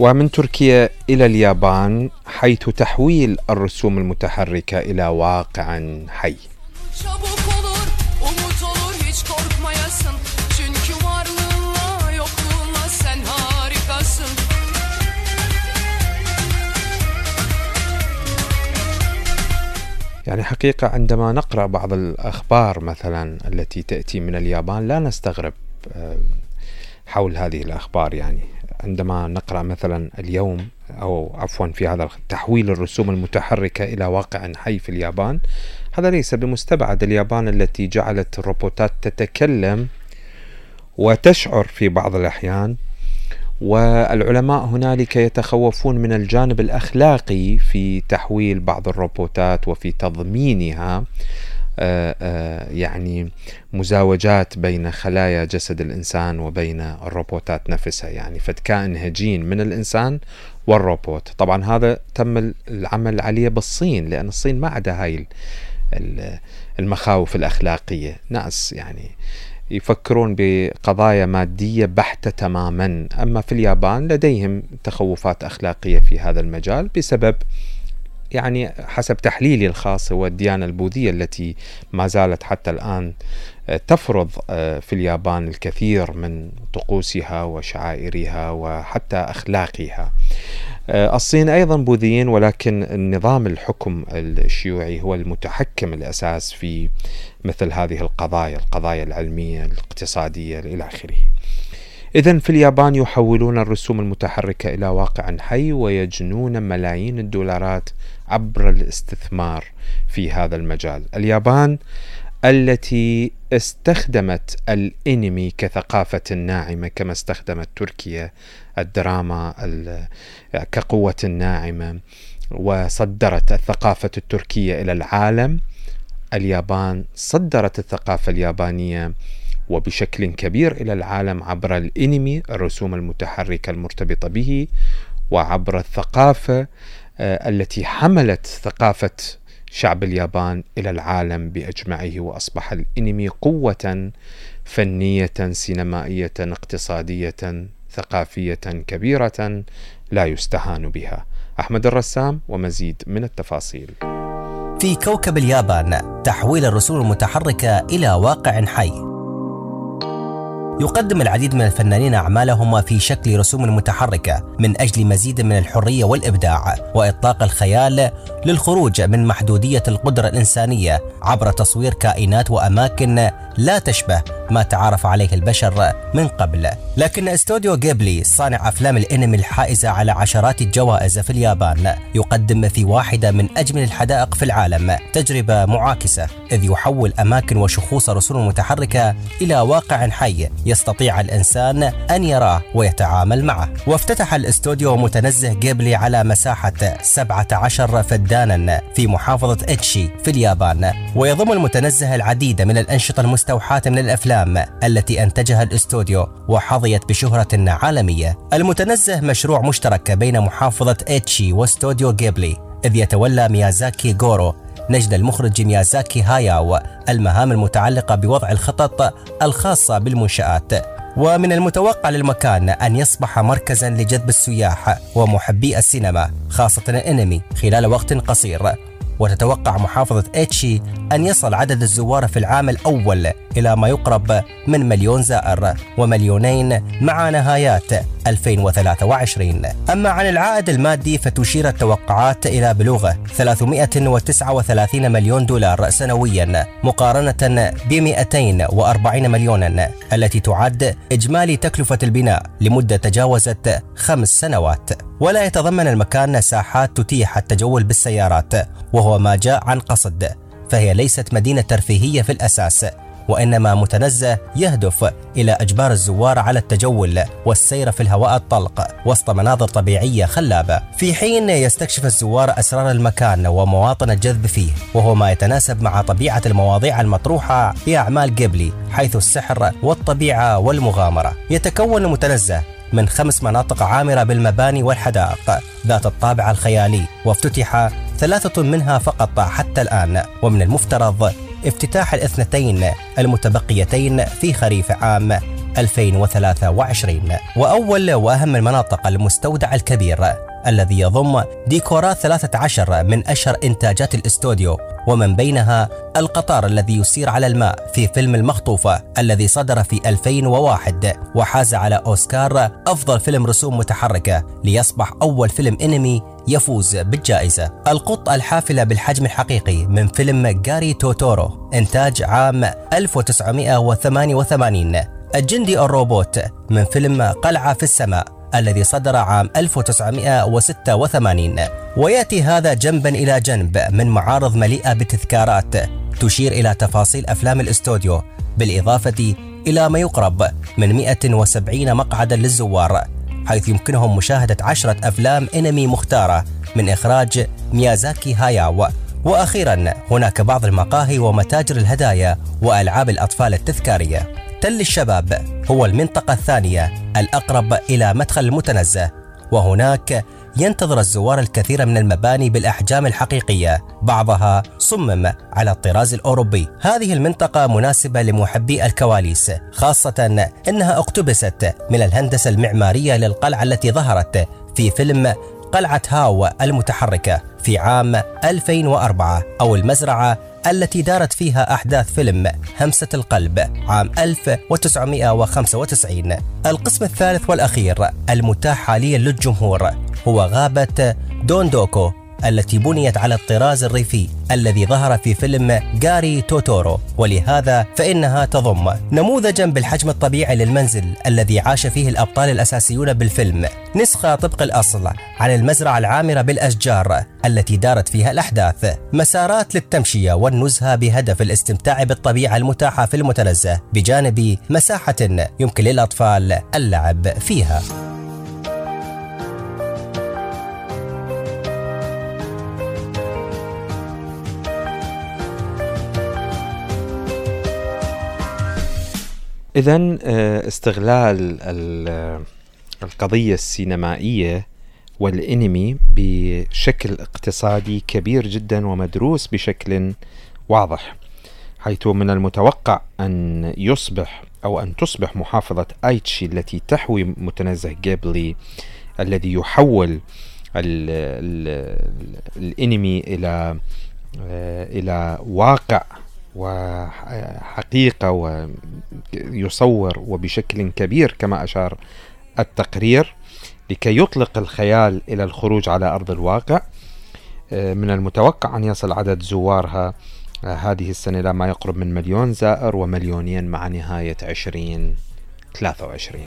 ومن تركيا إلى اليابان حيث تحويل الرسوم المتحركة إلى واقع حي. يعني حقيقة عندما نقرأ بعض الأخبار مثلا التي تأتي من اليابان لا نستغرب حول هذه الأخبار يعني. عندما نقرأ مثلا اليوم أو عفوا في هذا تحويل الرسوم المتحركة إلى واقع حي في اليابان هذا ليس بمستبعد اليابان التي جعلت الروبوتات تتكلم وتشعر في بعض الأحيان والعلماء هنالك يتخوفون من الجانب الأخلاقي في تحويل بعض الروبوتات وفي تضمينها. يعني مزاوجات بين خلايا جسد الإنسان وبين الروبوتات نفسها. يعني فكائن هجين من الإنسان والروبوت. طبعا هذا تم العمل عليه بالصين لأن الصين ما عندها هاي المخاوف الأخلاقية. ناس يعني يفكرون بقضايا مادية بحتة تماما. أما في اليابان لديهم تخوفات أخلاقية في هذا المجال بسبب يعني حسب تحليلي الخاص هو الديانة البوذية التي ما زالت حتى الآن آه، تفرض آه، في اليابان الكثير من طقوسها وشعائرها وحتى أخلاقها. آه، الصين أيضا بوذيين ولكن النظام الحكم الشيوعي هو المتحكم الأساس في مثل هذه القضايا القضايا العلمية الاقتصادية إلى آخره. إذا في اليابان يحولون الرسوم المتحركة إلى واقع حي ويجنون ملايين الدولارات عبر الاستثمار في هذا المجال. اليابان التي استخدمت الانمي كثقافة ناعمة كما استخدمت تركيا الدراما كقوة ناعمة وصدرت الثقافة التركية إلى العالم اليابان صدرت الثقافة اليابانية وبشكل كبير إلى العالم عبر الانمي الرسوم المتحركة المرتبطة به وعبر الثقافة آه، التي حملت ثقافة شعب اليابان إلى العالم بأجمعه وأصبح الانمي قوة فنية سينمائية اقتصادية ثقافية كبيرة لا يستهان بها. أحمد الرسام ومزيد من التفاصيل. في كوكب اليابان تحويل الرسوم المتحركة إلى واقع حي يقدم العديد من الفنانين أعمالهم في شكل رسوم متحركة من أجل مزيد من الحرية والإبداع وإطلاق الخيال للخروج من محدودية القدرة الإنسانية عبر تصوير كائنات وأماكن لا تشبه ما تعارف عليه البشر من قبل. لكن استوديو جيبلي صانع أفلام الإنمي الحائزة على عشرات الجوائز في اليابان يقدم في واحدة من أجمل الحدائق في العالم. تجربة معاكسة إذ يحول أماكن وشخوص رسوم متحركة إلى واقع حي يستطيع الإنسان أن يراه ويتعامل معه. وافتتح الاستوديو متنزه جيبلي على مساحة 17 فدانا في محافظة إتشي في اليابان ويضم المتنزه العديد من الأنشطة المستوحاة من الأفلام التي أنتجها الأستوديو وحظيت بشهرة عالمية. المتنزه مشروع مشترك بين محافظة إتشي واستوديو جيبلي إذ يتولى ميازاكي غورو نجد المخرج ميازاكي هاياو المهام المتعلقة بوضع الخطط الخاصة بالمنشآت. ومن المتوقع للمكان أن يصبح مركزا لجذب السياح ومحبي السينما خاصة الانمي خلال وقت قصير. وتتوقع محافظة إتشي أن يصل عدد الزوار في العام الأول إلى ما يقرب من مليون زائر ومليونين مع نهايات 2023 أما عن العائد المادي فتشير التوقعات إلى بلوغ 339 مليون دولار سنويا مقارنة ب 240 مليونا التي تعد إجمالي تكلفة البناء لمدة تجاوزت خمس سنوات. ولا يتضمن المكان ساحات تتيح التجول بالسيارات وهو ما جاء عن قصد. فهي ليست مدينة ترفيهية في الأساس وإنما متنزه يهدف إلى إجبار الزوار على التجول والسير في الهواء الطلق وسط مناظر طبيعية خلابة. في حين يستكشف الزوار أسرار المكان ومواطن الجذب فيه وهو ما يتناسب مع طبيعة المواضيع المطروحة في أعمال جيبلي حيث السحر والطبيعة والمغامرة. يتكون المتنزه من خمس مناطق عامرة بالمباني والحدائق. ذات الطابع الخيالي وافتتح ثلاثة منها فقط حتى الآن. ومن المفترض افتتاح الاثنتين المتبقيتين في خريف عام 2023 وأول وأهم المناطق المستودع الكبير الذي يضم ديكورات 13 من أشهر إنتاجات الاستوديو ومن بينها القطار الذي يسير على الماء في فيلم المخطوفة الذي صدر في 2001 وحاز على أوسكار أفضل فيلم رسوم متحركة ليصبح أول فيلم إنمي يفوز بالجائزة. القط الحافلة بالحجم الحقيقي من فيلم جاري توتورو إنتاج عام 1988 الجندي الروبوت من فيلم قلعة في السماء. الذي صدر عام 1986 ويأتي هذا جنبا إلى جنب من معارض مليئة بتذكارات. تشير إلى تفاصيل أفلام الأستوديو بالإضافة إلى ما يقرب من 170 مقعدا للزوار حيث يمكنهم مشاهدة عشرة أفلام إنمي مختارة من إخراج ميازاكي هاياو. وأخيرا هناك بعض المقاهي ومتاجر الهدايا وألعاب الأطفال التذكارية. تل الشباب هو المنطقة الثانية الأقرب إلى مدخل المتنزه وهناك ينتظر الزوار الكثير من المباني بالأحجام الحقيقية بعضها صمم على الطراز الأوروبي. هذه المنطقة مناسبة لمحبي الكواليس خاصة أنها اقتبست من الهندسة المعمارية للقلعة التي ظهرت في فيلم قلعة هاول المتحركة. في عام 2004 أو المزرعة التي دارت فيها أحداث فيلم همسة القلب عام 1995 القسم الثالث والأخير المتاح حاليا للجمهور هو غابة دوندوكو. التي بنيت على الطراز الريفي الذي ظهر في فيلم جاري توتورو. ولهذا فإنها تضم نموذجا بالحجم الطبيعي للمنزل الذي عاش فيه الأبطال الأساسيون بالفيلم. نسخة طبق الأصل عن المزرعة العامرة بالأشجار التي دارت فيها الأحداث. مسارات للتمشية والنزهة بهدف الاستمتاع بالطبيعة المتاحة في المتنزه بجانب مساحة يمكن للأطفال اللعب فيها. إذا آه، استغلال القضية السينمائية والإنمي بشكل اقتصادي كبير جدا ومدروس بشكل واضح حيث من المتوقع أن يصبح أو أن تصبح محافظة آيتشي التي تحوي متنزه جيبلي الذي يحول ال ال الأنمي إلى آه، إلى واقع وحقيقة ويصور وبشكل كبير كما أشار التقرير لكي يطلق الخيال إلى الخروج على أرض الواقع. آه، من المتوقع أن يصل عدد زوارها آه، هذه السنة إلى ما يقرب من مليون زائر ومليونين مع نهاية 2023